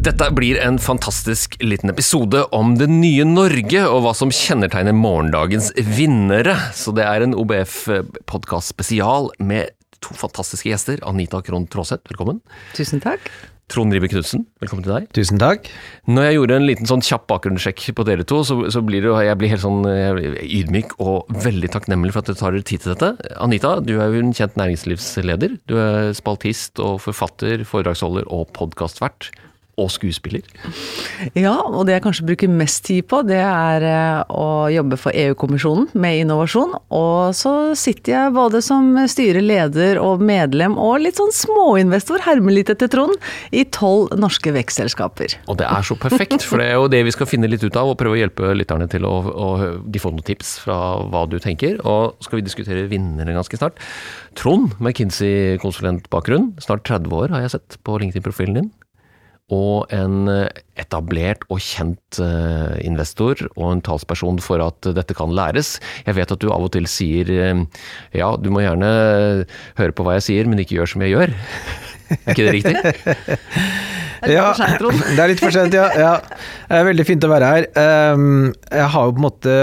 Dette blir en fantastisk liten episode om det nye Norge og hva som kjennetegner morgendagens vinnere. Så det er en OBF-podkast spesial med to fantastiske gjester. Anita Krohn Traaseth, velkommen. Tusen takk. Trond Ribe Knutsen, velkommen til deg. Tusen takk. Når jeg gjorde en liten sånn kjapp bakgrunnssjekk på dere to, så, så blir det, jeg blir helt sånn ydmyk og veldig takknemlig for at dere tar dere tid til dette. Anita, du er jo en kjent næringslivsleder. Du er spaltist og forfatter, foredragsholder og podkastvert. Og skuespiller. Ja, og det jeg kanskje bruker mest tid på, det er eh, å jobbe for EU-kommisjonen med innovasjon. Og så sitter jeg både som styreleder og medlem, og litt sånn småinvestor, hermer litt etter Trond, i tolv norske vekstselskaper. Og det er så perfekt, for det er jo det vi skal finne litt ut av, og prøve å hjelpe lytterne til å, å de får noen tips fra hva du tenker. Og skal vi diskutere vinnere ganske snart. Trond, McKinsey-konsulentbakgrunn, snart 30 år har jeg sett på LinkedIn-profilen din og en etablert og kjent uh, investor og en talsperson for at dette kan læres. Jeg vet at du av og til sier uh, ja, du må gjerne høre på hva jeg sier, men ikke gjør som jeg gjør. er ikke det riktig? ja, det er litt for sent, ja. ja. Det er veldig fint å være her. Um, jeg har jo på en måte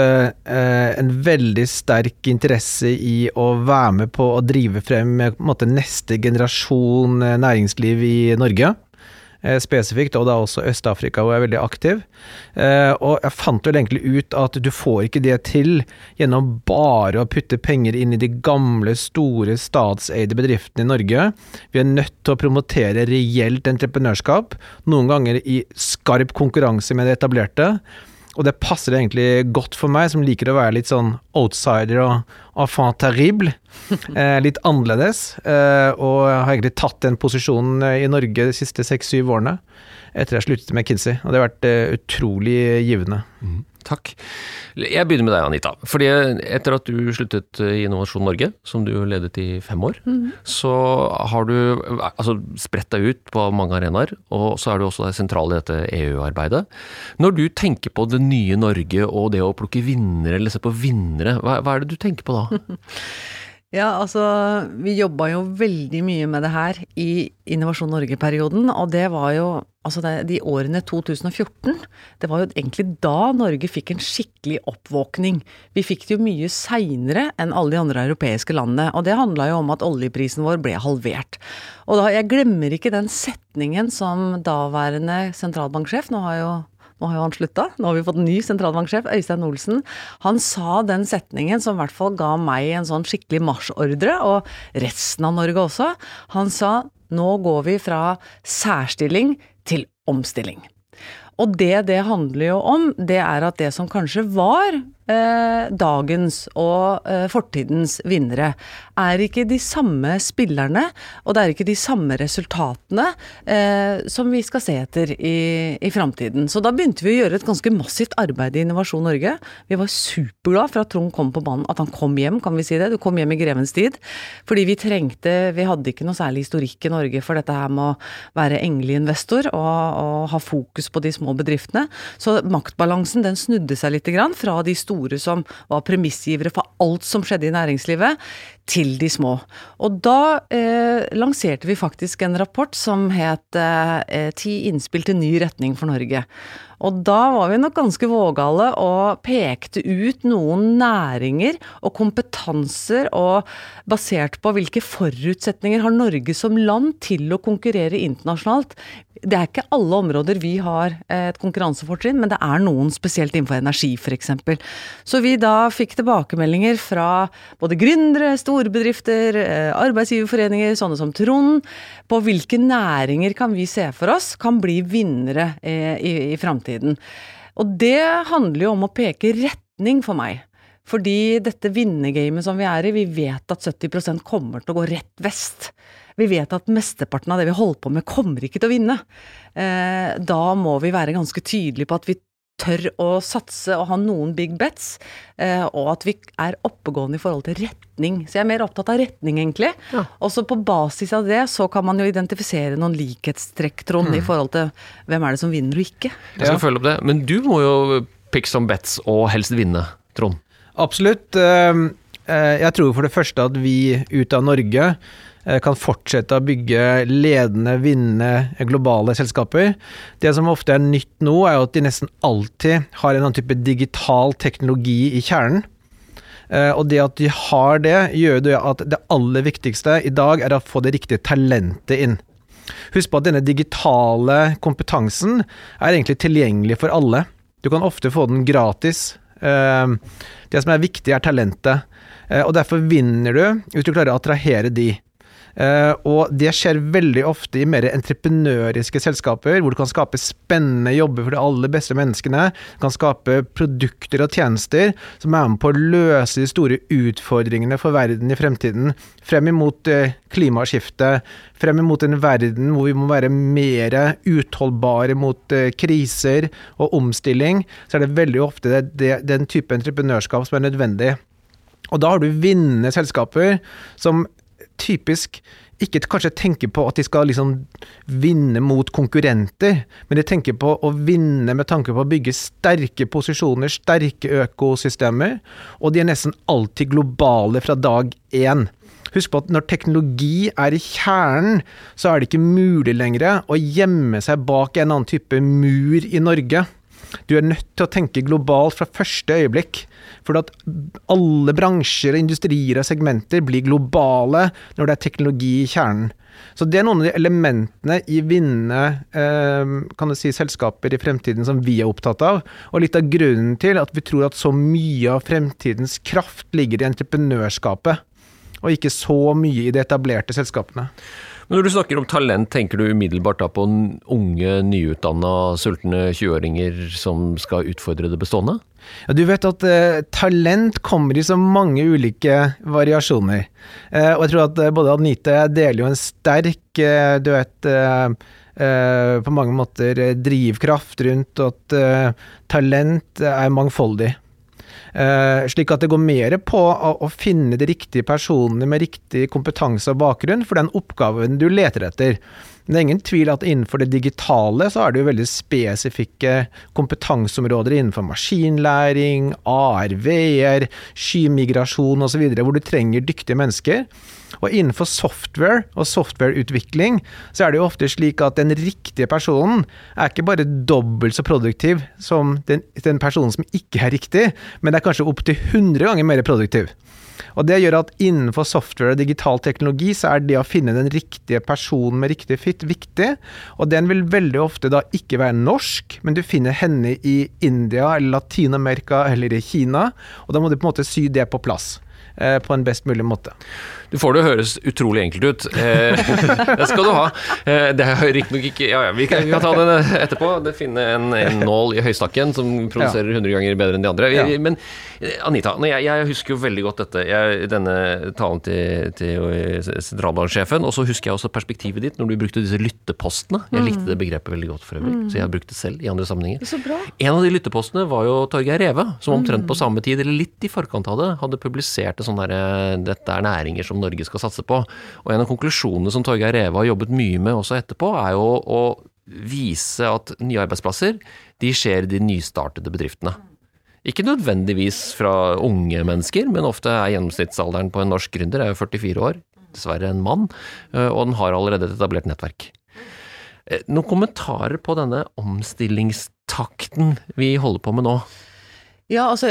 en veldig sterk interesse i å være med på å drive frem på en måte, neste generasjon næringsliv i Norge. Eh, spesifikt, og da også Øst-Afrika, hvor jeg er veldig aktiv. Eh, og jeg fant vel egentlig ut at du får ikke det til gjennom bare å putte penger inn i de gamle, store statseide bedriftene i Norge. Vi er nødt til å promotere reelt entreprenørskap, noen ganger i skarp konkurranse med det etablerte. Og det passer egentlig godt for meg, som liker å være litt sånn outsider og enfant terrible. Eh, litt annerledes. Eh, og jeg har egentlig tatt den posisjonen i Norge de siste seks-syv årene etter jeg sluttet med Kinsey. Og det har vært eh, utrolig givende. Mm. Takk. Jeg begynner med deg, Anita. Fordi etter at du sluttet i Innovasjon Norge, som du ledet i fem år, mm. så har du altså, spredt deg ut på mange arenaer, og så er du også sentral i dette EU-arbeidet. Når du tenker på det nye Norge og det å plukke vinnere, eller se på vinnere, hva, hva er det du tenker på da? Ja, altså vi jobba jo veldig mye med det her i Innovasjon Norge-perioden, og det var jo altså det, de årene 2014. Det var jo egentlig da Norge fikk en skikkelig oppvåkning. Vi fikk det jo mye seinere enn alle de andre europeiske landene, og det handla jo om at oljeprisen vår ble halvert. Og da, jeg glemmer ikke den setningen som daværende sentralbanksjef, nå har jo nå har jo han slutta, nå har vi fått ny sentralbanksjef, Øystein Olsen. Han sa den setningen som i hvert fall ga meg en sånn skikkelig marsjordre, og resten av Norge også. Han sa nå går vi fra særstilling til omstilling. Og det det handler jo om, det er at det som kanskje var dagens og eh, fortidens vinnere, er ikke de samme spillerne, og det er ikke de samme resultatene eh, som vi skal se etter i, i framtiden. Så da begynte vi å gjøre et ganske massivt arbeid i Innovasjon Norge. Vi var superglad for at Trond kom på banen, at han kom hjem, kan vi si det. Du kom hjem i grevens tid. Fordi vi trengte Vi hadde ikke noe særlig historikk i Norge for dette her med å være engleinvestor og, og ha fokus på de små bedriftene. Så maktbalansen den snudde seg litt grann fra de store store som var premissgivere for alt som skjedde i næringslivet, til de små. Og da eh, lanserte vi faktisk en rapport som het eh, Ti innspill til ny retning for Norge. Og da var vi nok ganske vågale og pekte ut noen næringer og kompetanser og basert på hvilke forutsetninger har Norge som land til å konkurrere internasjonalt. Det er ikke alle områder vi har et konkurransefortrinn, men det er noen spesielt innenfor energi f.eks. Så vi da fikk tilbakemeldinger fra både gründere, storbedrifter, eh, arbeidsgiverforeninger, sånne som Trond, på hvilke næringer kan vi se for oss kan bli vinnere eh, i, i framtiden. Og det handler jo om å peke retning for meg. Fordi dette vinnergamet som vi er i, vi vet at 70% kommer til å gå rett vest. Vi vet at mesteparten av det vi holder på med, kommer ikke til å vinne. Eh, da må vi være ganske tydelige på at vi tør å satse og ha noen big bets, eh, og at vi er oppegående i forhold til retning. Så jeg er mer opptatt av retning, egentlig. Og så på basis av det så kan man jo identifisere noen likhetstrekk, Trond, i forhold til hvem er det som vinner og ikke. Jeg skal følge opp det. Men du må jo pick some bets og helst vinne, Trond. Absolutt. Eh, eh, Jeg tror for det første at vi ut av Norge kan fortsette å bygge ledende, vinnende globale selskaper. Det som ofte er nytt nå, er jo at de nesten alltid har en annen type digital teknologi i kjernen. Eh, Og det at de har det, gjør det at det aller viktigste i dag er å få det riktige talentet inn. Husk på at denne digitale kompetansen er egentlig tilgjengelig for alle. Du kan ofte få den gratis. Eh, Det som er viktig, er talentet. Eh, Og derfor vinner du hvis du klarer å attrahere de. Eh, og det skjer veldig ofte i mer entreprenøriske selskaper, hvor du kan skape spennende jobber for de aller beste menneskene. Du kan skape produkter og tjenester som er med på å løse de store utfordringene for verden i fremtiden. Frem imot eh, klimaskiftet, frem imot en verden hvor vi må være mer utholdbare mot eh, kriser og omstilling, så er det veldig ofte det, det, den type entreprenørskap som er nødvendig. Og da har du vinnende selskaper som typisk ikke kanskje tenker på at de skal liksom vinne mot konkurrenter, men de tenker på å vinne med tanke på å bygge sterke posisjoner, sterke økosystemer, og de er nesten alltid globale fra dag én. Husk på at når teknologi er i kjernen, så er det ikke mulig lenger å gjemme seg bak en annen type mur i Norge. Du er nødt til å tenke globalt fra første øyeblikk. For at alle bransjer, industrier og segmenter blir globale når det er teknologi i kjernen. Så det er noen av de elementene i vinnende eh, si, selskaper i fremtiden som vi er opptatt av. Og litt av grunnen til at vi tror at så mye av fremtidens kraft ligger i entreprenørskapet, og ikke så mye i de etablerte selskapene. Når du snakker om talent, tenker du umiddelbart da på unge, nyutdanna, sultne 20-åringer som skal utfordre det bestående? Ja, du vet at eh, talent kommer i så mange ulike variasjoner. Eh, og jeg tror at eh, både Anita og jeg deler jo en sterk, eh, du vet eh, eh, på mange måter drivkraft rundt at talent er mangfoldig. Eh, slik at det går mer på å, å finne de riktige personene med riktig kompetanse og bakgrunn for den oppgaven du leter etter. Men det er ingen tvil at innenfor det digitale så er det jo veldig spesifikke kompetanseområder innenfor maskinlæring, AR, VR, skymigrasjon osv., hvor du trenger dyktige mennesker. Og innenfor software og softwareutvikling så er det jo ofte slik at den riktige personen er ikke bare dobbelt så produktiv som den, den personen som ikke er riktig, men det er kanskje opptil 100 ganger mer produktiv. Og Det gjør at innenfor software og digital teknologi så er det å finne den riktige personen med riktig fit viktig. Og den vil veldig ofte da ikke være norsk, men du finner henne i India eller Latin-Amerika eller i Kina. Og da må du på en måte sy det på plass på en best mulig måte. Du får det høres utrolig enkelt ut. Eh, det skal du ha. Eh, det er riktignok ikke Ja ja, vi kan, vi kan ta det etterpå. Det Finne en, en nål i høystakken som produserer 100 ganger bedre enn de andre. Ja. Men eh, Anita, jeg, jeg husker jo veldig godt dette. Jeg, denne talen til, til sentralbanksjefen. Og så husker jeg også perspektivet ditt når du brukte disse lyttepostene. Jeg likte det begrepet veldig godt for øvrig, så jeg har brukt det selv i andre sammenhenger. En av de lyttepostene var jo Torgeir Reve, som omtrent på samme tid, eller litt i forkant av det, hadde publisert det sånn derre Dette er næringer som Norge skal satse på. Og en av konklusjonene som Torgeir Reve har jobbet mye med også etterpå, er jo å vise at nye arbeidsplasser, de skjer i de nystartede bedriftene. Ikke nødvendigvis fra unge mennesker, men ofte er gjennomsnittsalderen på en norsk gründer er jo 44 år. Dessverre en mann, og den har allerede et etablert nettverk. Eh, Noen kommentarer på denne omstillingstakten vi holder på med nå? Ja, altså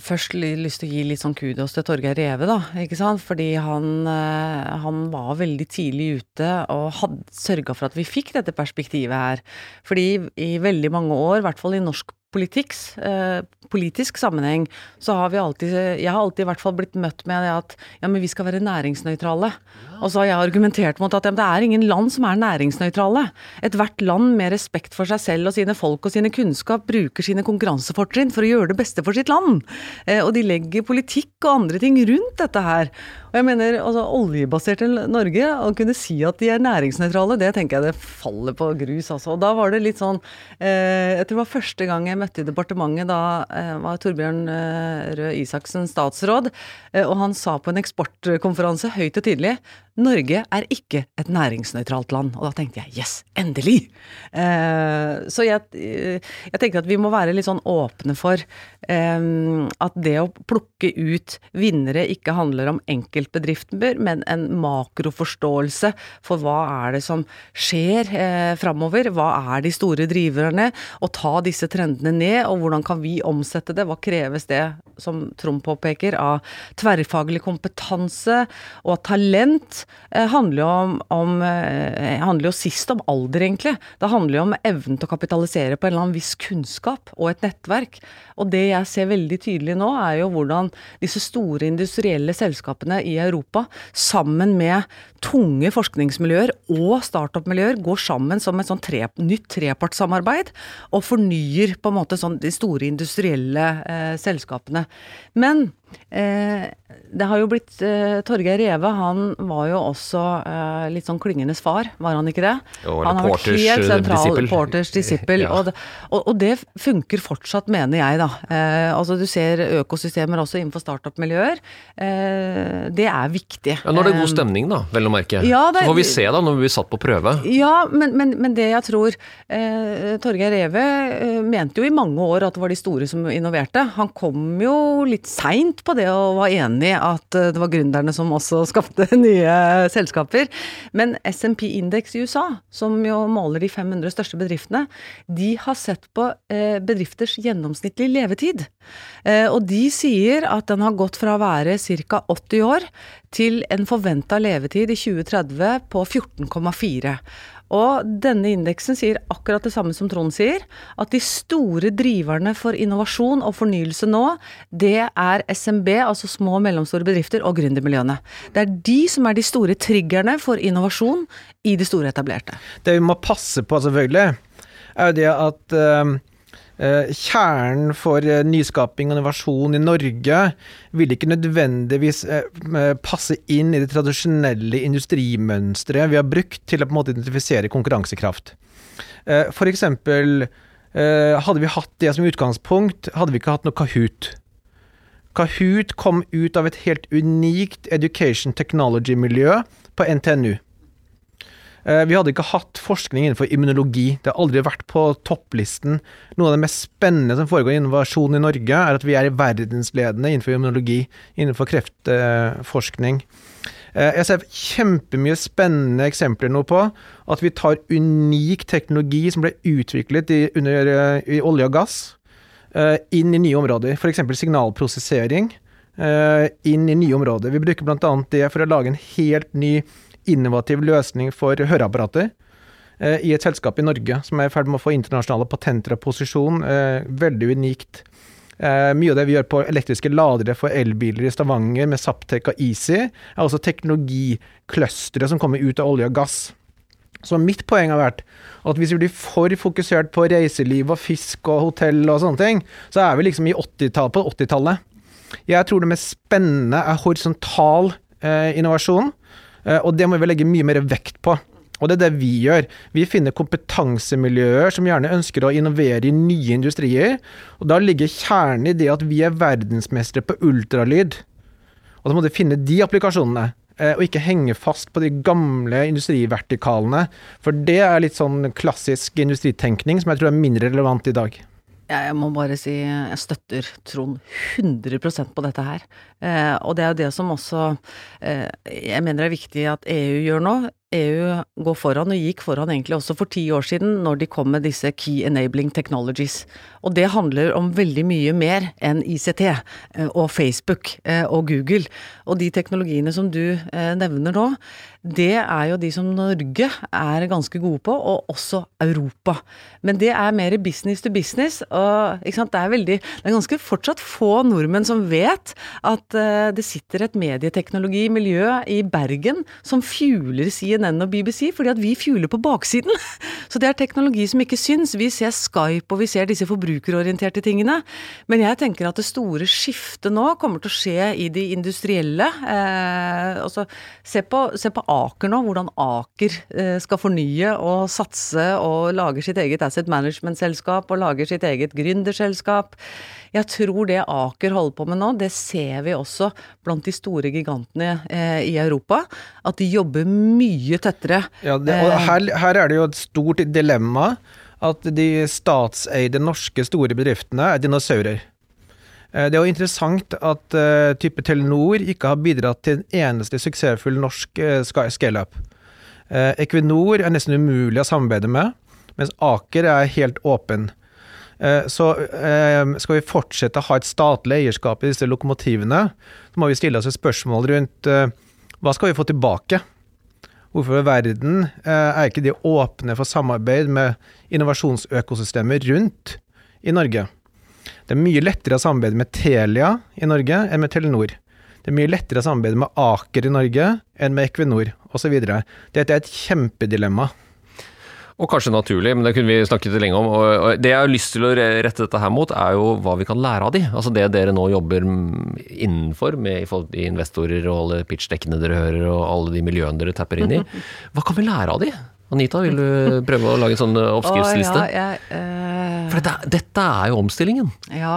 først lyst til å gi litt sånn kudos til Torgeir Reve, da. Ikke sant? Fordi han, eh, han var veldig tidlig ute og hadde sørga for at vi fikk dette perspektivet her. Fordi i veldig mange år, i hvert fall i norsk politiks, eh, politisk sammenheng, så har vi alltid Jeg har alltid i hvert fall blitt møtt med det at ja, men vi skal være næringsnøytrale. Og så har jeg argumentert mot at det er ingen land som er næringsnøytrale. Ethvert land med respekt for seg selv og sine folk og sine kunnskap bruker sine konkurransefortrinn for å gjøre det beste for sitt land. Eh, og de legger politikk og andre ting rundt dette her. Og jeg mener, altså oljebaserte Norge, å kunne si at de er næringsnøytrale, det tenker jeg det faller på grus, altså. Og da var det litt sånn eh, Jeg tror det var første gang jeg møtte i departementet, da eh, var Torbjørn eh, Røe Isaksen statsråd, eh, og han sa på en eksportkonferanse høyt og tydelig Norge er ikke et næringsnøytralt land. Og da tenkte jeg yes, endelig! Eh, så jeg, eh, jeg tenker at vi må være litt sånn åpne for eh, at det å plukke ut vinnere ikke handler om enkeltbedrifter, men en makroforståelse for hva er det som skjer eh, framover, hva er de store driverne, og ta disse trendene ned, og hvordan kan vi omsette det, hva kreves det, som Trond påpeker, av tverrfaglig kompetanse og talent handler jo om, om eh, handler jo sist om alder, egentlig. Det handler jo om evnen til å kapitalisere på en eller annen viss kunnskap og et nettverk. Og det jeg ser veldig tydelig nå, er jo hvordan disse store industrielle selskapene i Europa, sammen med tunge forskningsmiljøer og startup-miljøer, går sammen som et sånn tre, nytt trepartssamarbeid og fornyer på en måte sånn de store industrielle eh, selskapene. Men Eh, det har jo blitt eh, Torgeir Reve, han var jo også eh, litt sånn klyngenes far, var han ikke det? Jo, han har vært helt sentral Porters disippel. Ja. Og, det- og, og det funker fortsatt, mener jeg, da. Eh, altså du ser økosystemer også innenfor startup-miljøer. Eh, det er viktig. Ja, Når det er god Eh, stemning, da, vel å merke. Ja, det- Så får vi se da, når vi blir satt på prøve. Ja, men, men, men det jeg tror eh, Torgeir Reve eh, mente jo i mange år at det var de store som innoverte. Han kom jo litt seint på det og var enig at eh, det var gründerne som også skapte nye selskaper. Men SMP Index i USA, som jo måler de 500 største bedriftene, de har sett på eh, bedrifters gjennomsnittlig levetid. Eh, og de sier at den har gått fra å være ca. 80 år til en forventa levetid i 2030 på 14,4. Og denne indeksen sier akkurat det samme som Trond sier, at de store driverne for innovasjon og fornyelse nå, det er SMB, altså små og mellomstore bedrifter, og gründermiljøene. Det er de som er de store triggerne for innovasjon i de store etablerte. Det vi må passe på, selvfølgelig, er jo det at eh, kjernen for eh, nyskaping og innovasjon i Norge vil ikke nødvendigvis eh, eh, passe inn i det tradisjonelle industrimønsteret vi har brukt til å på en måte identifisere konkurransekraft. Eh, for eksempel, eh, hadde vi hatt det som utgangspunkt, hadde vi ikke hatt noe Kahoot. Kahoot kom ut av et helt unikt education technology-miljø på NTNU. Eh, Vi hadde ikke hatt forskning innenfor immunologi. Det har aldri vært på topplisten. Noe av det mest spennende som foregår i innovasjon i Norge, er at vi er verdensledende innenfor immunologi, innenfor kreftforskning. Eh, Jeg ser kjempemye spennende eksempler nå på at vi tar unik teknologi som ble utviklet i, under, eh, i olje og gass, inn i nye områder. F.eks. signalprosessering inn i nye områder. Vi bruker bl.a. det for å lage en helt ny innovativ løsning for høreapparater eh, i et selskap i Norge som er i ferd med å få internasjonale patenter og posisjon. eh, Veldig unikt. Eh, mye av det vi gjør på elektriske ladere for elbiler i Stavanger med Saptek og Easy, er også teknologikløstre som kommer ut av olje og gass. Så mitt poeng har vært at hvis vi blir for fokusert på reiseliv og fisk og hotell og sånne ting, så er vi liksom i 80-tall, på 80-tallet. Jeg tror det mest spennende er horisontal eh, innovasjon, og det må vi legge mye mer vekt på. Og det er det vi gjør. Vi finner kompetansemiljøer som gjerne ønsker å innovere i nye industrier, og da ligger kjernen i det at vi er verdensmestere på ultralyd. Og så må du finne de applikasjonene, eh, og ikke henge fast på de gamle industrivertikalene. For det er litt sånn klassisk industritenkning som jeg tror er mindre relevant i dag. Jeg må bare si jeg støtter Trond 100% på dette her. Eh, og det er jo det som også eh, jeg mener er viktig at EU gjør nå. EU går foran, og gikk foran egentlig også for ti år siden, når de kom med disse Key Enabling Technologies. Og det handler om veldig mye mer enn ICT eh, og Facebook eh, og Google. Og de teknologiene som du eh, nevner nå, det er jo de som Norge er ganske gode på, og også Europa. Men det er mer business to business, og? Det, er veldig, det er ganske fortsatt få nordmenn som vet at uh, det sitter et medieteknologimiljø i Bergen som fjuler CNN og BBC, fordi at vi fjuler på baksiden. Så det er teknologi som ikke syns. Vi ser Skype og vi ser disse forbrukerorienterte tingene. Men jeg tenker at det store skiftet nå kommer til å skje i de industrielle. Uh, altså, se, på, se på Aker nå, hvordan Aker eh, skal fornye og satse og lage sitt eget asset management-selskap og lager sitt eget gründerselskap. Jeg tror det Aker holder på med nå, det ser vi også blant de store gigantene eh, i Europa. At de jobber mye tettere. Ja, det, og Eh, her, her er det jo et stort dilemma at de statseide norske store bedriftene er dinosaurer. Eh, Det er jo interessant at uh, type Telenor ikke har bidratt til en eneste suksessfull norsk uh, scaleup. Uh, Equinor er nesten umulig å samarbeide med, mens Aker er helt åpen. Så skal vi fortsette å ha et statlig eierskap i disse lokomotivene, så må vi stille oss et spørsmål rundt hva skal vi få tilbake? Hvorfor i verden er ikke de åpne for samarbeid med innovasjonsøkosystemer rundt i Norge? Det er mye lettere å samarbeide med Telia i Norge enn med Telenor. Det er mye lettere å samarbeide med Aker i Norge enn med Equinor osv. Dette er et kjempedilemma. Og kanskje naturlig, men det kunne vi snakket lenge om. Og det jeg har lyst til å rette dette her mot, er jo hva vi kan lære av de. Altså det dere nå jobber innenfor, med investorer og alle pitchdekkene dere hører, og alle de miljøene dere tapper inn i. Hva kan vi lære av de? Anita, vil du prøve å lage en sånn oppskriftsliste? Oh, ja, jeg, uh... For dette, dette er jo omstillingen. Ja.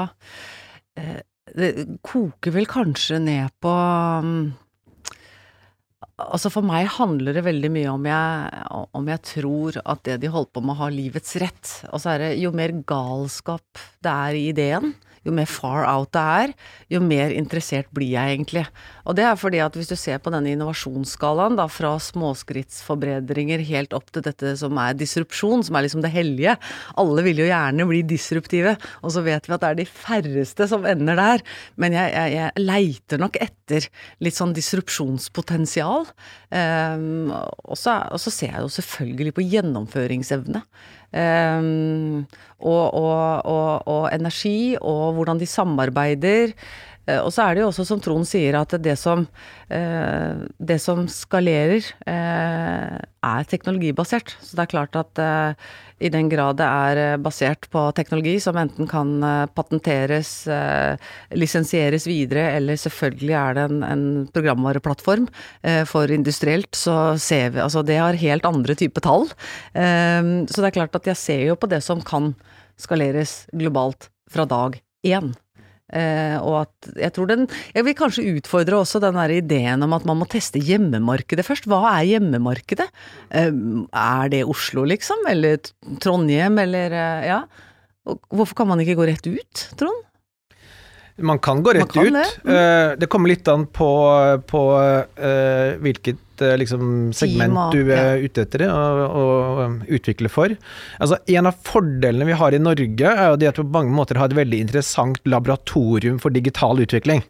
eh, Det koker vel kanskje ned på mm, Altså for meg handler det veldig mye om jeg, om jeg tror at det de holder på med har livets rett. Og så er det jo mer galskap det er i ideen, jo mer far out det er, jo mer interessert blir jeg egentlig. Og det er fordi at hvis du ser på denne innovasjonsskalaen, da fra småskrittsforbedringer helt opp til dette som er disrupsjon, som er liksom det hellige. Alle vil jo gjerne bli disruptive, og så vet vi at det er de færreste som ender der. Men jeg, jeg, jeg leiter nok etter litt sånn disrupsjonspotensial. Um, og, så, ser jeg jo selvfølgelig på gjennomføringsevne. Um, og, og, og, og energi, og hvordan de samarbeider. Eh, Og så er det jo også som Trond sier, at det som, eh, det som skalerer, eh, er teknologibasert. Så det er klart at i den grad det er basert på teknologi som enten kan patenteres, lisensieres videre, eller selvfølgelig er det en, en programvareplattform for industrielt, så ser vi Altså det har helt andre type tall. Så det er klart at jeg ser jo på det som kan skaleres globalt fra dag én. Eh, og at jeg tror den Jeg vil kanskje utfordre også den der ideen om at man må teste hjemmemarkedet først. Hva er hjemmemarkedet? Eh, er det Oslo, liksom? Eller Trondheim, eller eh, Ja. Og Hvorfor kan man ikke gå rett ut, Trond? Man kan gå rett kan ut. det, mm. Eh, det kommer litt an på, på uh, hvilket eh, liksom, segment du er ute etter og, og utvikle for. Altså, en av fordelene vi har i Norge, er jo det at vi på mange måter har et veldig interessant laboratorium for digital utvikling.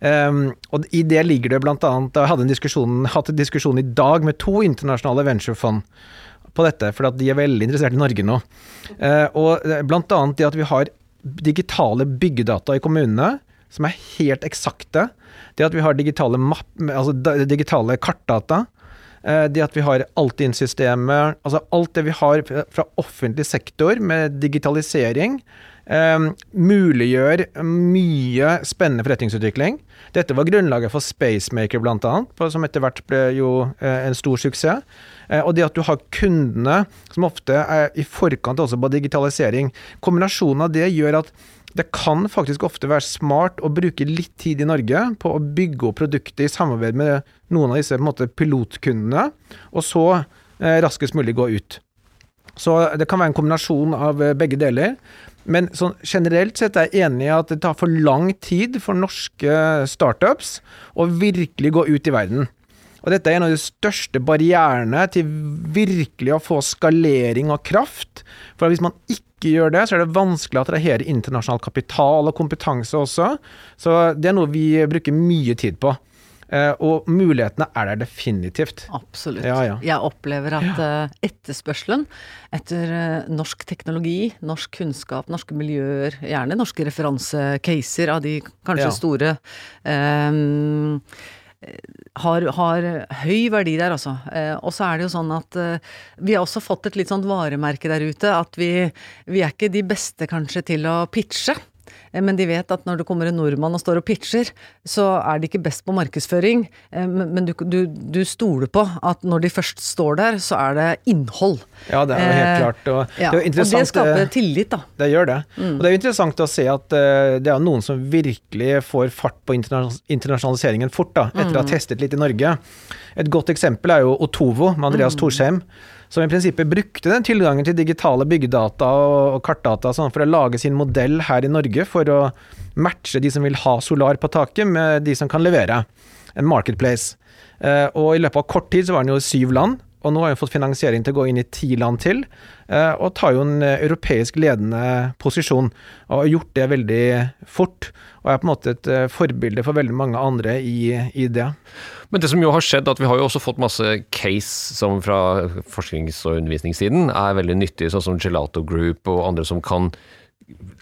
Um, og I det ligger det annet Jeg hadde en diskusjon, hatt en diskusjon i dag med to internasjonale venturefond på dette, for de er veldig interessert i Norge nå. Uh, og eh, annet det at vi har digitale byggedata i kommunene, som er helt eksakte. Det at vi har digitale, mapp, altså digitale kartdata. eh, Det at vi har Altinn-systemet, altså alt det vi har fra- offentlig sektor med digitalisering, um, muliggjør mye spennende forretningsutvikling. Dette var grunnlaget for Spacemaker bl.a., som etter hvert ble jo eh, en stor suksess. Og det at du har kundene, som ofte er i forkant også på digitalisering. Kombinasjonen av det gjør at det kan faktisk ofte være smart å bruke litt tid i Norge på å bygge opp produktet i samarbeid med noen av disse måte, pilotkundene, og så eh, raskest mulig gå ut. Så det kan være en kombinasjon av eh, begge deler. Men sånn generelt sett er jeg enig i at det tar for lang tid for norske startups å virkelig gå ut i verden. Og dette er en av de største barrierene til virkelig å få skalering og kraft. For hvis man ikke gjør det, så er det vanskelig å attrahere internasjonal kapital og kompetanse også. Så det er noe vi bruker mye tid på. Eh, og mulighetene er der definitivt. Absolutt. Ja, ja. Jeg opplever at eh, etterspørselen etter eh, norsk teknologi, norsk kunnskap, norske miljøer, gjerne norske referansecaser av de kanskje Ja. store, eh, har, har høy verdi der, altså. Eh, og så er det jo sånn at eh, vi har også fått et litt sånt varemerke der ute. At vi, vi er ikke de beste kanskje til å pitche. Eh, Men de vet at når det kommer en nordmann og står og pitcher, så er de ikke best på markedsføring. Eh, Men du, du, du stoler på at når de først står der, så er det innhold. Ja, det er jo helt Eh, klart. Og Ja, det er og det skaper tillit, da. Det gjør det. Og det er jo interessant å se at det er noen som virkelig får fart på internasjonaliseringen fort, da, etter å ha testet litt i Norge. Et godt eksempel er jo Otovo med Andreas Thorsheim, som i prinsippet brukte den tilgangen til digitale byggedata og kartdata sånn for å lage sin modell her i Norge for å matche de som vil ha solar på taket, med de som kan levere. En marketplace. Eh, og i løpet av kort tid så var den jo syv land. Og nå har hun fått finansiering til å gå inn i ti land til, eh, og tar jo en eh, europeisk ledende posisjon. Og har gjort det veldig fort, og er på en måte et eh, forbilde for veldig mange andre i, i det. Men det som jo har skjedd, at vi har jo også fått masse case som fra forsknings- og undervisningssiden er veldig nyttige, sånn som Gelato Group og andre som kan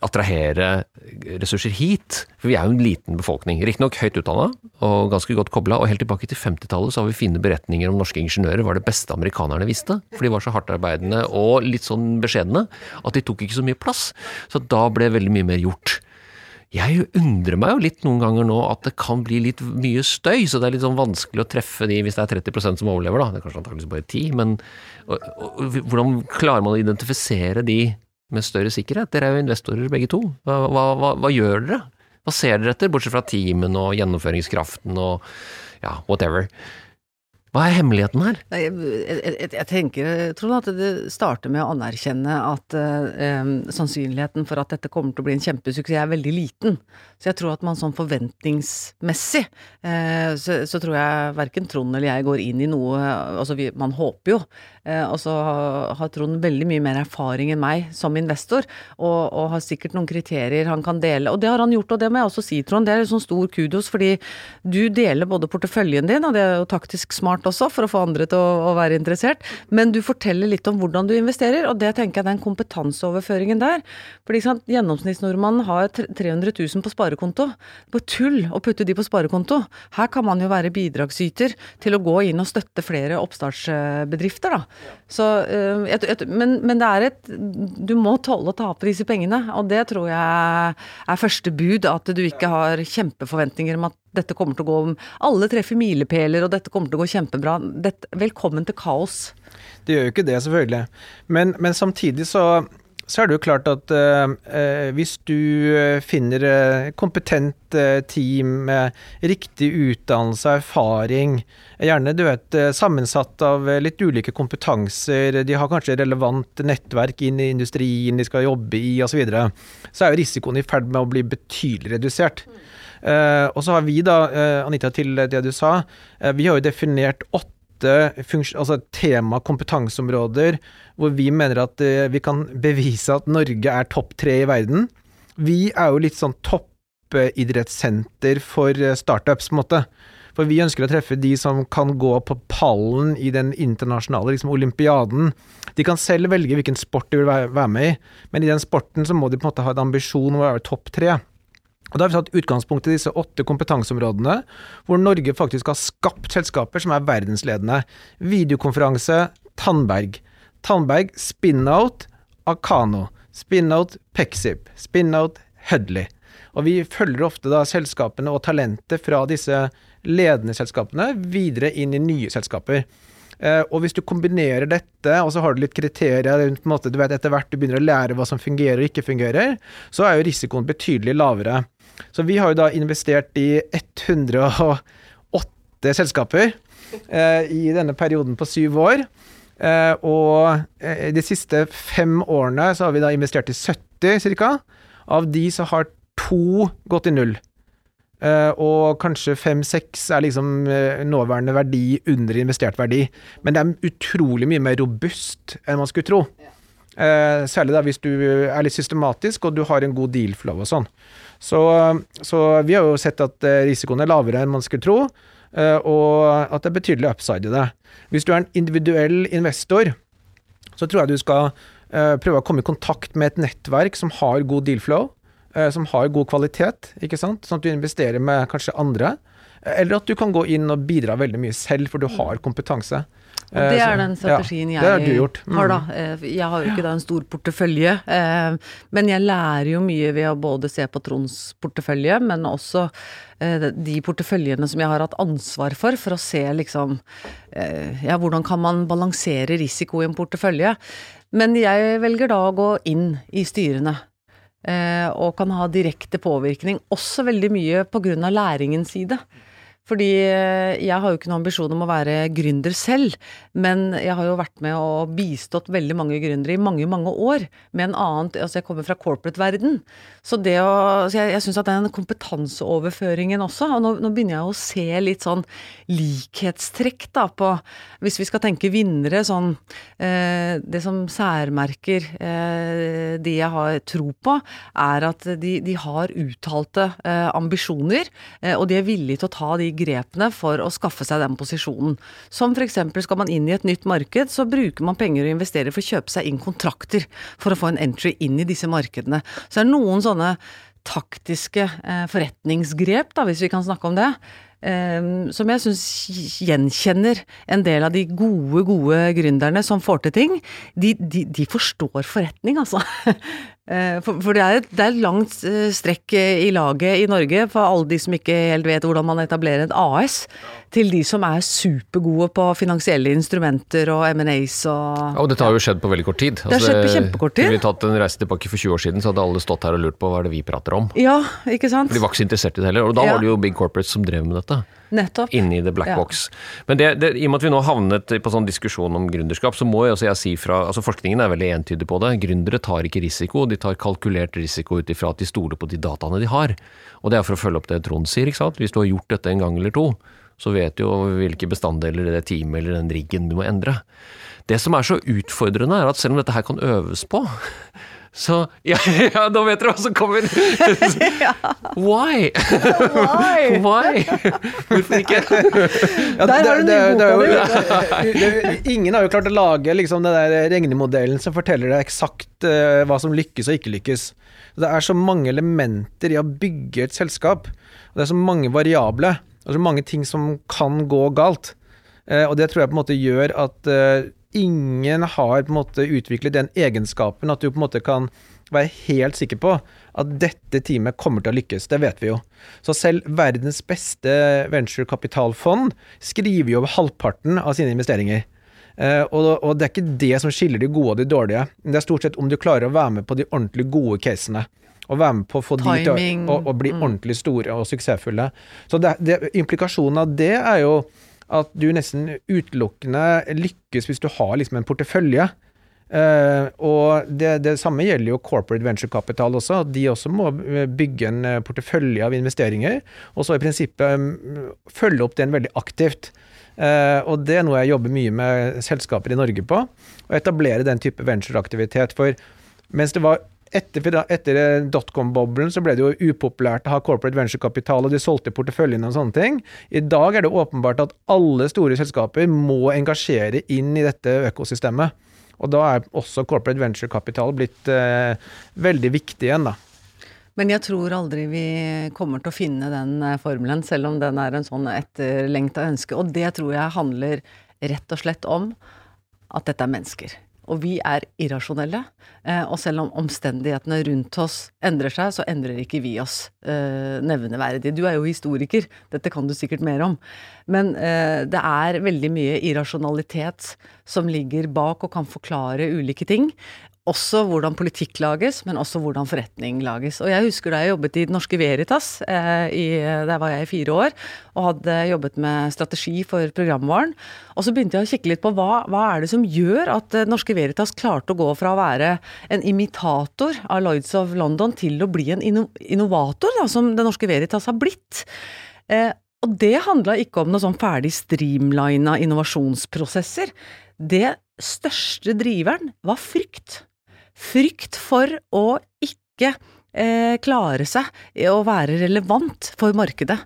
attrahere ressurser hit. For vi er jo en liten befolkning. Riktignok høyt utdanna og ganske godt kobla, og helt tilbake til 50-tallet så har vi fine beretninger om norske ingeniører var det beste amerikanerne visste. For de var så hardtarbeidende og litt sånn beskjedne at de tok ikke så mye plass. Så da ble veldig mye mer gjort. Jeg undrer meg jo litt noen ganger nå at det kan bli litt mye støy, så det er litt sånn vanskelig å treffe de hvis det er 30% som overlever, da. Det er kanskje antakeligvis bare 10, men og, og, hvordan klarer man å identifisere de med større sikkerhet? Dere er jo investorer begge to. Hva, hva, hva, gjør dere? Hva ser dere etter, bortsett fra teamen og gjennomføringskraften og ja, whatever? Hva er hemmeligheten her? Jeg, jeg, jeg tenker, Trond, at det starter med å anerkjenne at eh, sannsynligheten for at dette kommer til å bli en kjempesuksess er veldig liten. Så jeg tror at man sånn forventningsmessig, eh, så, så tror jeg verken Trond eller jeg går inn i noe Altså, vi, man håper jo. Eh, og så har Trond veldig mye mer erfaring enn meg som investor, og, og har sikkert noen kriterier han kan dele. Og det har han gjort, og det må jeg også si, Trond. Det er sånn stor kudos, fordi du deler både porteføljen din, og det er jo taktisk smart også, for å få andre til å, å være interessert, men du forteller litt om hvordan du investerer, og det tenker jeg den kompetanseoverføringen der. Sant, gjennomsnittsnordmannen har 300 000 på sparekonto. På tull å putte de på sparekonto. Her kan man jo være bidragsyter til å gå inn og støtte flere oppstartsbedrifter, da. Så, et, et, men, men det er et Du må tåle å tape disse pengene, og det tror jeg er første bud. At du ikke har kjempeforventninger om at dette kommer til å gå Alle treffer milepæler, og dette kommer til å gå kjempebra. Dette, velkommen til kaos. Det gjør jo ikke det, selvfølgelig. Men, men samtidig så, så er det jo klart at eh, eh, hvis du eh, finner eh, kompetent team med riktig utdannelse og erfaring, gjerne du vet, sammensatt av litt ulike kompetanser, de har kanskje relevant nettverk inn i industrien de skal jobbe i osv., så, videre, så er jo risikoen i ferd med å bli betydelig redusert. Eh, og så har vi da, Anita, til det du sa, vi har jo definert åtte funks- altså tema kompetanseområder hvor vi mener at uh, vi kan bevise at Norge er topp tre i verden. Vi er jo litt sånn toppidrettssenter for eh, startups, på en måte. For vi ønsker å treffe de som kan gå på pallen i den internasjonale liksom olympiaden. De kan selv velge hvilken sport de vil være med i, men i den sporten så må de på en måte ha en ambisjon om å være topp tre. Og Da har vi tatt utgangspunkt i disse åtte kompetanseområdene, hvor Norge faktisk har skapt selskaper som er verdensledende. Videokonferanse Tandberg. Tandberg Spinout Akano. Spinout Pexip. Spinout Hudley. Og vi følger ofte da selskapene og talentet fra disse ledende selskapene videre inn i nye selskaper. Eh, og hvis du kombinerer dette, og så har du litt kriterier rundt etter hvert du begynner å lære hva som fungerer og ikke fungerer, så er jo risikoen betydelig lavere. Så vi har jo da investert i 108 selskaper eh, i denne perioden på syv år. Eh, og eh, de siste fem årene så har vi da investert i 70 ca. Av de så har to gått i null. Eh, og kanskje fem-seks er liksom eh, nåværende verdi under investert verdi. Men det er utrolig mye mer robust enn man skulle tro. Eh, særlig da hvis du er litt systematisk og du har en god deal flow og sånn. Så, så vi har jo sett at eh, risikoen er lavere enn man skulle tro, eh, og at det er betydelig upside i det. Hvis du er en individuell investor, så tror jeg du skal eh, prøve å komme i kontakt med et nettverk som har god deal flow, eh, som har god kvalitet, ikke sant? sånn at du investerer med kanskje andre. Eller at du kan gå inn og bidra veldig mye selv, for du har kompetanse. Og det Eh, er den strategien ja, jeg har. Mm. har, da. Eh, Jeg har jo ikke da en stor portefølje, eh, men jeg lærer jo mye ved å både se på Tronds portefølje, men også de porteføljene som jeg har hatt ansvar for, for å se liksom Ja, hvordan kan man balansere risiko i en portefølje? Men jeg velger da å gå inn i styrene. Og kan ha direkte påvirkning, også veldig mye på grunn av læringens side. Fordi eh, jeg har jo ikke noen ambisjon om å være gründer selv, men jeg har jo vært med og bistått veldig mange gründere i mange, mange år med en annen Altså, jeg kommer fra corporate-verden. Så det å Så jeg, jeg syns at den kompetanseoverføringen også, og nå, nå begynner jeg å se litt sånn likhetstrekk, da, på Hvis vi skal tenke vinnere, sånn eh, Det som særmerker eh, de jeg har tro på, er at de, de har uttalte eh, ambisjoner, eh, og de er villige til å ta de grepene for å skaffe seg den posisjonen. Som f.eks. skal man inn i et nytt marked, så bruker man penger og investerer for å kjøpe seg inn kontrakter for å få en entry inn i disse markedene. Så det er noen sånne taktiske eh, forretningsgrep, da, hvis vi kan snakke om det. Um, som jeg syns gjenkjenner en del av de gode, gode gründerne som får til ting. De, de, de forstår forretning, altså. Eh, For, for det, er et, det er et langt eh, strekk eh, i laget i Norge for alle de som ikke helt vet hvordan man etablerer et AS, til de som er supergode på finansielle instrumenter og M&As og Og dette har jo skjedd på veldig kort tid. Altså, Det har skjedd på kjempekort tid. Skulle vi tatt en reise tilbake for 20 år siden, så hadde alle stått her og lurt på hva er det vi prater om. Ja, ikke sant? For de var ikke så interessert i det heller. Og da Ja. var det jo big corporates som drev med dette. Nettopp. Inni the black Ja. box. Men det, det, i og med at vi nå havnet på sånn diskusjon om gründerskap, så må jeg, også jeg si fra altså Forskningen er veldig entydig på det. Gründere tar ikke risiko, de tar kalkulert risiko ut ifra at de stoler på de dataene de har. Og det er for å følge opp det Trond sier, ikke sant. Hvis du har gjort dette en gang eller to, så vet du jo hvilke bestanddeler i det teamet eller den riggen du må endre. Det som er så utfordrende, er at selv om dette her kan øves på, så Ja, ja nå vet dere hva som kommer! Why? Why? Hvorfor ikke? Ja, Der har du det- det- det er jo- Ingen har jo klart å lage liksom, den der regnemodellen som forteller deg eksakt uh, hva som lykkes og ikke lykkes. Det er så mange elementer i å bygge et selskap. Og det er så mange variable. Og så mange ting som kan gå galt. Eh, og det tror jeg på en måte gjør at eh, ingen har på en måte utviklet den egenskapen at du på en måte kan være helt sikker på at dette teamet kommer til å lykkes. Det vet vi jo. Så selv verdens beste venturekapitalfond skriver jo over halvparten av sine investeringer. Eh, og det er ikke det som skiller de gode og de dårlige. Det er stort sett om du klarer å være med på de ordentlig gode casene. Og være med på å få de til å, å, å bli ordentlig store og suksessfulle. Så det, det, implikasjonen av det er jo at du nesten utelukkende lykkes hvis du har liksom en portefølje. Uh, og det, det samme gjelder jo corporate venture capital også. De også må eh, bygge en eh, portefølje av investeringer, og så i prinsippet um, følge opp den veldig aktivt. Uh, og det er noe jeg jobber mye med selskaper i Norge på. Å etablere den type ventureaktivitet. For mens det var etter, etter eh, dotcom-boblen så ble det jo upopulært å ha corporate venturekapital, og de solgte porteføljene og sånne ting. I dag er det åpenbart at alle store selskaper må engasjere inn i dette økosystemet. Og da er også corporate venturekapital blitt eh, veldig viktig igjen, da. Men jeg tror aldri vi kommer til å finne den eh, formelen, selv om den er en sånn etterlengta ønske. Og det tror jeg handler rett og slett om at dette er mennesker. Og vi er irrasjonelle. eh, Og selv om omstendighetene rundt oss endrer seg, så endrer ikke vi oss eh, nevneverdig. Du er jo historiker, dette kan du sikkert mer om. Men eh, det er veldig mye irrasjonalitet som ligger bak og kan forklare ulike ting. Også hvordan politikk lages, men også hvordan forretning lages. Og jeg husker da jeg jobbet i Det Norske Veritas, eh, i, der var jeg i fire år, og hadde jobbet med strategi for programvaren. Og så begynte jeg å kikke litt på hva, hva er det som gjør at Det Norske Veritas klarte å gå fra å være en imitator av Lloyds of London til å bli en inno, innovator, da, som Det Norske Veritas har blitt. Eh, og det handla ikke om noe sånn ferdig streamlina innovasjonsprosesser. Det største driveren var frykt. Frykt for å ikke eh, klare seg å være relevant for markedet.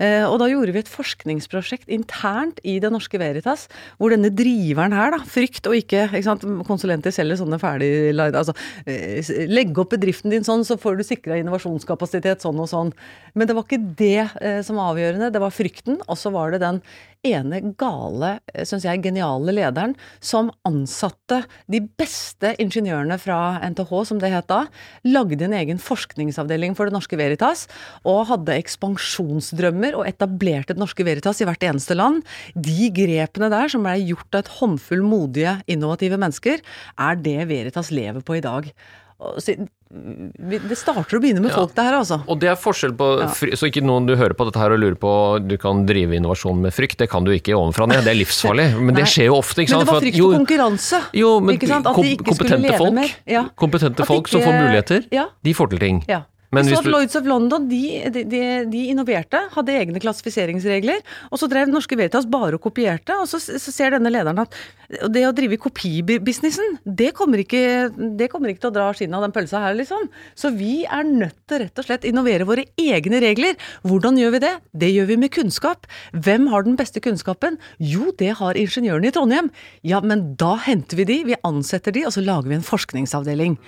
Eh, og da gjorde vi et forskningsprosjekt internt i Det Norske Veritas, hvor denne driveren her, da, frykt og ikke, ikke sant, Konsulenter selger sånne ferdig Altså, eh, legg opp bedriften din sånn, så får du sikra innovasjonskapasitet sånn og sånn. Men det var ikke det eh, som var avgjørende, det var frykten, og så var det den ene gale, syns jeg, geniale lederen som ansatte de beste ingeniørene fra NTH, som det het da, lagde en egen forskningsavdeling for Det Norske Veritas, og hadde ekspansjonsdrømmer og etablerte Det Norske Veritas i hvert eneste land. De grepene der, som blei gjort av et håndfull modige, innovative mennesker, er det Veritas lever på i dag. Det starter å begynne med folk, det her, altså. Og det er forskjell på Så ikke noen du hører på dette her og lurer på du kan drive innovasjon med frykt. Det kan du ikke ovenfra ned, det er livsfarlig. Men det skjer jo ofte. ikke sant? Men det var frykt for konkurranse. Jo, men kom, kompetente folk, ja. kompetente folk ikke, som får muligheter, ja. de får til ting. Ja. Men vi så at Lloyds of London de, de, de, de, innoverte, hadde egne klassifiseringsregler. Og så drev Norske Veritas bare og kopierte. Og så, så ser denne lederen at det å drive kopibusinessen, det kommer ikke, det kommer ikke til å dra skinnet av den pølsa her, liksom. Så vi er nødt til rett og slett innovere våre egne regler. Hvordan gjør vi det? Det gjør vi med kunnskap. Hvem har den beste kunnskapen? Jo, det har ingeniørene i Trondheim. Ja, men da henter vi de, vi ansetter de, og så lager vi en forskningsavdeling.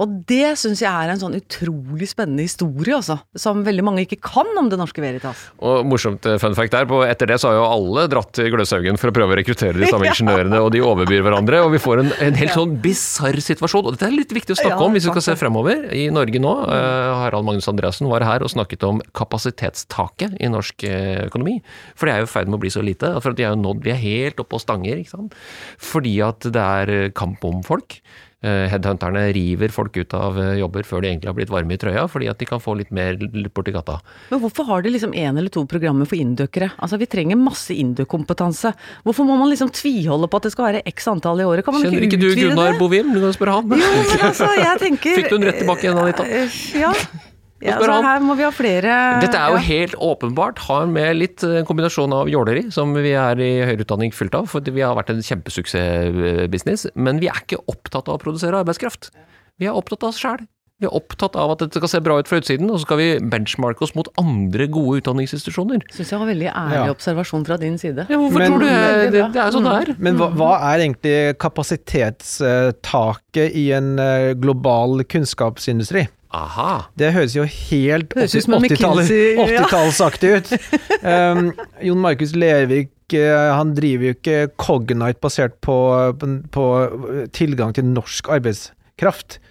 Og det syns jeg er en sånn utrolig spennende historie, altså. Som veldig mange ikke kan om Det Norske Veritas. Og morsomt eh, fun fact der, på etter det så har jo alle dratt til Gløshaugen for å prøve å rekruttere de samme ingeniørene, og de overbyr hverandre. Og vi får en, en helt sånn bisarr situasjon. Og dette er litt viktig å snakke ja, om hvis vi skal se fremover. I Norge nå, uh, Harald Magnus Andreassen var her og snakket om kapasitetstaket i norsk uh, økonomi. For det er jo i ferd med å bli så lite. For de er jo nådd, vi er helt oppe og stanger, ikke sant. Fordi at det er kamp om folk. Eh, headhunterne river folk ut av eh, jobber før de egentlig har blitt varme i trøya, fordi at de kan få litt mer borti gata. Men hvorfor har de liksom én eller to programmer for indøkere? Altså vi trenger masse indøkkompetanse. Hvorfor må man liksom tviholde på at det skal være x antall i året? Kan man Kjenner ikke det? Ikke du Gunnar Bovim? Du kan spørre han. Jo, men altså, jeg tenker Fikk du den rett tilbake igjen, Anita? Eh, ja. Så her må vi ha flere Dette er jo ja. helt åpenbart. Har med litt eh, kombinasjon av jåleri, som vi er i høyere utdanning fullt av. For vi har vært en kjempesuksessbusiness. Men vi er ikke opptatt av å produsere arbeidskraft. Vi er opptatt av oss sjæl. Vi er opptatt av at dette skal se bra ut fra utsiden, og så skal vi benchmarke oss mot andre gode utdanningsinstitusjoner. Syns jeg var veldig ærlig ja. observasjon fra din side. Ja, hvorfor men, tror du det, det, er sånn det er? Men hva, hva, er egentlig kapasitetstaket i en eh, global kunnskapsindustri? Aha. Det høres jo helt 80-tallsaktig ut. Um, Jon Markus Lervik eh, han driver jo ikke Cognite basert på, på, på tilgang til norsk arbeidskraft.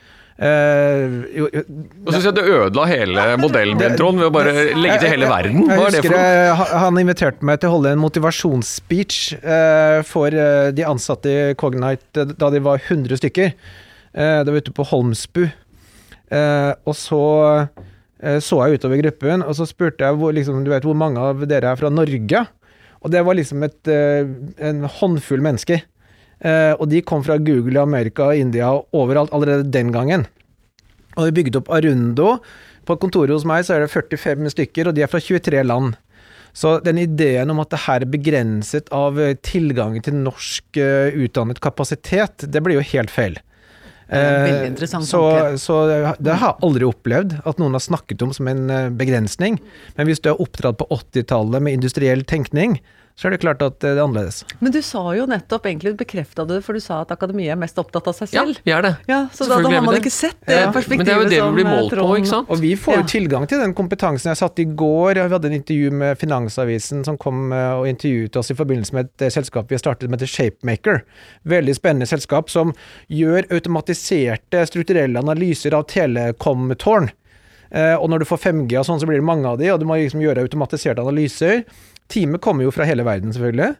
Uh, jo, jo, Nå syns jeg du ødela hele modellen din, Trond, ved å bare legge til hele verden. Hva er det for noe? Han inviterte meg til å holde en motivasjonsspeech uh, for uh, de ansatte i Cognite da de var 100 stykker. det var ute på Holmsbu. Eh, og så eh, så jeg utover gruppen, og så spurte jeg hvor, liksom, du vet, hvor mange av dere er fra Norge. Og det var liksom et, eh, en håndfull mennesker. Eh, og de kom fra Google i Amerika, India og overalt allerede den gangen. Og vi bygde opp Arundo. På kontoret hos meg så er det 45 stykker, og de er fra 23 land. Så den ideen om at det her er begrenset av tilgangen til norsk utdannet kapasitet, det blir jo helt feil. Veldig eh, interessant så, så, det har jeg aldri opplevd at noen har snakket om som en eh, begrensning. Men hvis du er oppdratt på 80-tallet med industriell tenkning, så er det klart at det er annerledes. Men du sa jo nettopp, egentlig bekrefta du for du sa at akademiet er mest opptatt av seg selv. Ja, vi er det. Ja, så da, da har man ikke sett det ja. perspektivet Men det er jo det vi blir eh, målt på, ikke sant. Og vi får jo ja. tilgang til den kompetansen. Jeg satt i går, vi hadde en intervju med Finansavisen som kom eh, og intervjuet oss i forbindelse med et eh, selskap vi har startet med heter Shapemaker. Veldig spennende selskap som gjør automatiserte strukturelle analyser av telekomtårn. Og når du får 5G og sånn, så blir det mange av de, og du må liksom gjøre automatiserte analyser. Teamet kommer jo fra hele verden, selvfølgelig.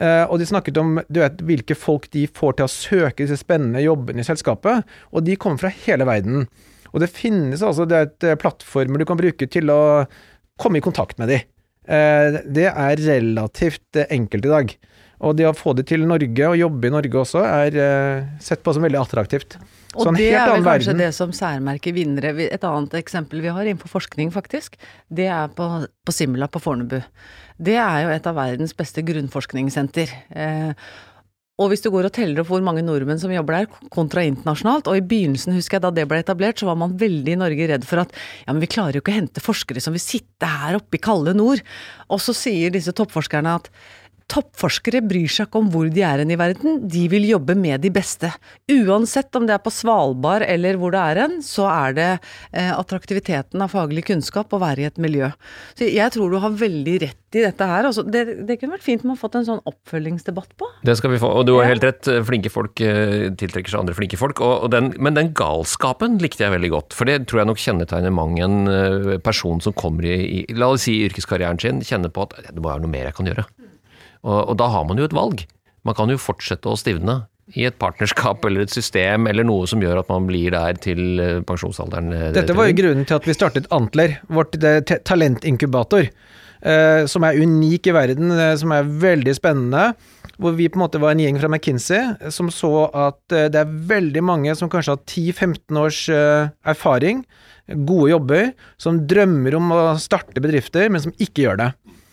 Uh, og de snakket om du vet, hvilke folk de får til å søke disse spennende jobbene i selskapet. Og de kommer fra hele verden. Og det finnes altså det er et uh, plattformer du kan bruke til å komme i kontakt med de. Uh, det er relativt enkelt i dag. Og det å få det til Norge, og jobbe i Norge også, er sett på som veldig attraktivt. Og det er vel kanskje verden. det som særmerker vinnere. Et annet eksempel vi har innenfor forskning, faktisk, det er på, på Simla på Fornebu. Det er jo et av verdens beste grunnforskningssenter. Eh, Og hvis du går og teller opp hvor mange nordmenn som jobber der, kontra internasjonalt, og i begynnelsen husker jeg da det ble etablert, så var man veldig i Norge redd for at ja, men vi klarer jo ikke å hente forskere som vil sitte her oppe i kalde nord. Og så sier disse toppforskerne at Toppforskere bryr seg ikke om hvor de er hen i verden, de vil jobbe med de beste. Uansett om det er på Svalbard eller hvor det er hen, så er det eh, attraktiviteten av faglig kunnskap å være i et miljø. Så jeg tror du har veldig rett i dette her. Altså, det, det, kunne vært fint om man fått en sånn oppfølgingsdebatt på. Det skal vi få, og du har helt rett. Flinke folk eh, tiltrekker seg andre flinke folk. Og, og den, men den galskapen likte jeg veldig godt, for det tror jeg nok kjennetegner mang en eh, person som kommer i, i la oss si yrkeskarrieren sin, kjenner på at det må være noe mer jeg kan gjøre. Og, og da har man jo et valg. Man kan jo fortsette å stivne i et partnerskap eller et system eller noe som gjør at man blir der til eh, pensjonsalderen. Eh, Dette var jo grunnen til at vi startet Antler, vårt talentinkubator. Eh, som er unik i verden, som er veldig spennende. Hvor vi på en måte var en gjeng fra McKinsey som så at det er veldig mange som kanskje har 10-15 års erfaring, gode jobber, som drømmer om å starte bedrifter, men som ikke gjør det.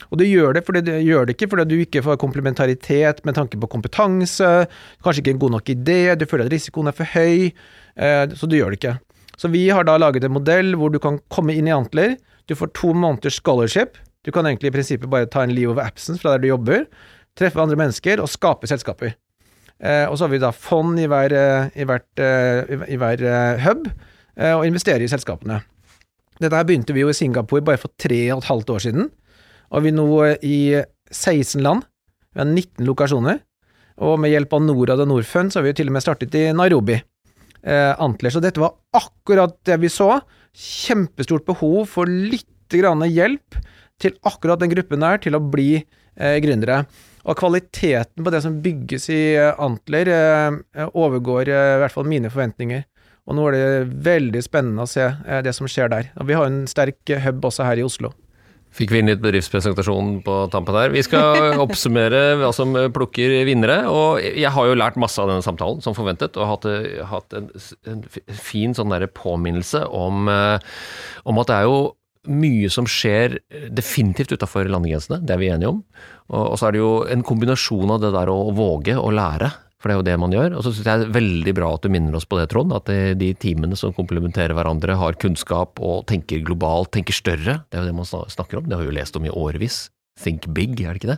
Og du gjør det, fordi du gjør det ikke fordi du ikke får komplementaritet med tanke på kompetanse, kanskje ikke en god nok idé, du føler at risikoen er for høy, eh, så du gjør det ikke. Så vi har da laget en modell hvor du kan komme inn i Antler, du får to måneders scholarship, du kan egentlig i prinsippet bare ta en leave of absence fra der du jobber, treffe andre mennesker og skape selskaper. Eh, og så har vi da fond i hver, eh, i hvert, i hver hub, og investere i selskapene. Dette her begynte vi jo i Singapore bare for tre og et halvt år siden og vi er nå i 16 land. Vi har 19 lokasjoner. Og med hjelp av Norad og Norfund så har vi jo til og med startet i Nairobi. Eh, Antler. Så dette var akkurat det vi så. Kjempestort behov for litt hjelp til akkurat den gruppen der til å bli eh, gründere. Og kvaliteten på det som bygges i eh, Antler, eh, overgår eh, i hvert fall mine forventninger. Og nå er det veldig spennende å se eh, det som skjer der. Og vi har en sterk hub også her i Oslo. Fikk vi inn litt bedriftspresentasjon på tampen der. Vi skal oppsummere hva som plukker vinnere. Og jeg har jo lært masse av denne samtalen, som forventet, og hatt, hatt en, en, fin sånn der påminnelse om, eh, om, at det er jo mye som skjer definitivt utafor landegrensene, det er vi enige om. Og, og så er det jo en kombinasjon av det der å våge å lære for det er jo det man gjør. Og så syns jeg det er veldig bra at du minner oss på det, Trond. At de teamene som komplementerer hverandre, har kunnskap og tenker globalt, tenker større. Det er jo det man snakker om. Det har vi jo lest om i årevis. Think big, er det ikke det?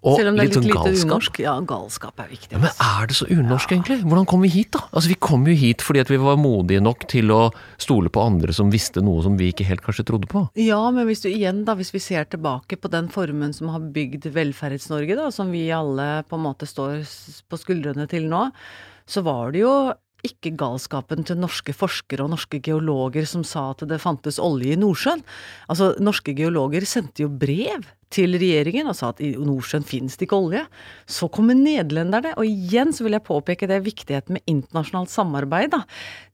Og Selv om det er litt, sånn lite unorsk? Ja, galskap er viktig. Ja, men er det så unorsk, ja. egentlig? Hvordan kom vi hit, da? Altså, Vi kom jo hit fordi at vi var modige nok til å stole på andre som visste noe som vi ikke helt kanskje trodde på. Ja, men hvis du igjen, da, hvis vi ser tilbake på den formen som har bygd Velferds-Norge, da, som vi alle på en måte står på skuldrene til nå, så var det jo ikke galskapen til norske forskere og norske geologer som sa at det fantes olje i Nordsjøen. Altså, norske geologer sendte jo brev til regjeringen og sa at i Nordsjøen finnes det ikke olje. Så kommer nederlenderne, og igjen så vil jeg påpeke det viktigheten med internasjonalt samarbeid. da.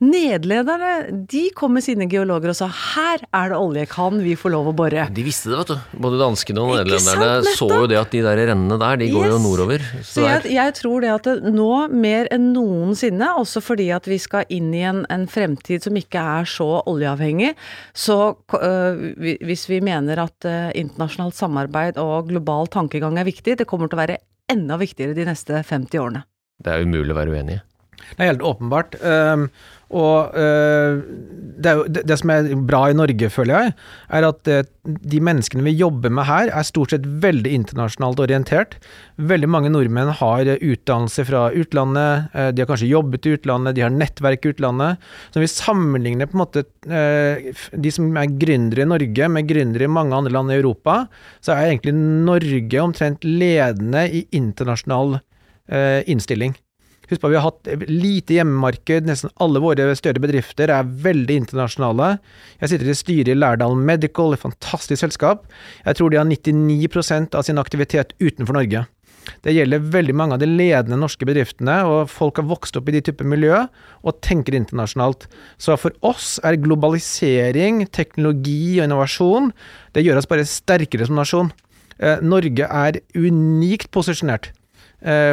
Nederlenderne de kom med sine geologer og sa her er det olje, kan vi få lov å bore? De visste det, vet du. Både danskene og nederlenderne så jo det at de der rennene der, de yes. går jo nordover. Så, så jeg, jeg, tror det at det nå mer enn noensinne, også fordi at vi skal inn i en, en fremtid som ikke er så oljeavhengig, så øh, hvis vi mener at øh, internasjonalt samarbeid samarbeid og global tankegang er viktig. Det kommer til å være enda viktigere de neste 50 årene. Det er umulig å være uenig i. Det er helt åpenbart. Um, og uh, det, jo, det, som er bra i Norge, føler jeg, er at uh, de menneskene vi jobber med her, er stort sett veldig internasjonalt orientert. Veldig mange nordmenn har utdannelse fra utlandet, uh, de har kanskje jobbet i utlandet, de har nettverk i utlandet. Så når vi sammenligner på en måte de som er gründere i Norge med gründere i mange andre land i Europa, så er egentlig Norge omtrent ledende i internasjonal innstilling. Husk på, vi har hatt lite hjemmemarked. Nesten alle våre større bedrifter er veldig internasjonale. Jeg sitter i styret i Lærdal Medical, et fantastisk selskap. Jeg tror de har 99% av sin aktivitet utenfor Norge. Det gjelder veldig mange av de ledende norske bedriftene, og folk har vokst opp i de typer miljø og tenker internasjonalt. Så for oss er globalisering, teknologi og innovasjon det gjør oss bare sterkere som nasjon. Eh, Norge er unikt posisjonert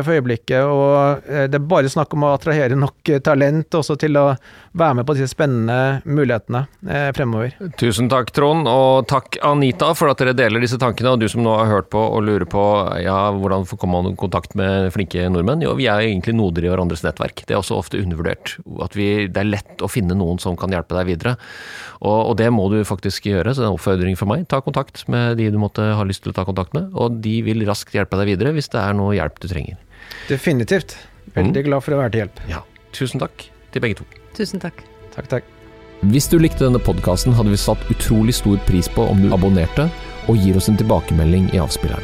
for øyeblikket. Og eh, det er bare snakk om å attrahere nok eh, talent også til å være med på disse spennende mulighetene eh, fremover. Tusen takk, Trond, og takk Anita for at dere deler disse tankene. Og du som nå har hørt på og lurer på ja, hvordan kommer man kontakt med flinke nordmenn? Jo, vi er egentlig noder i hverandres nettverk. Det er også ofte undervurdert. At vi, det er lett å finne noen som kan hjelpe deg videre. Og, og det må du faktisk gjøre, så det er en oppfordring fra meg. Ta kontakt med de du måtte ha lyst til å ta kontakt med, og de vil raskt hjelpe deg videre hvis det er noe hjelp du trenger. Definitivt. Veldig glad for å være til hjelp. Ja, tusen takk til begge to. Tusen takk. Takk, takk. Hvis du likte denne podkasten, hadde vi satt utrolig stor pris på om du abonnerte og gir oss en tilbakemelding i avspilleren.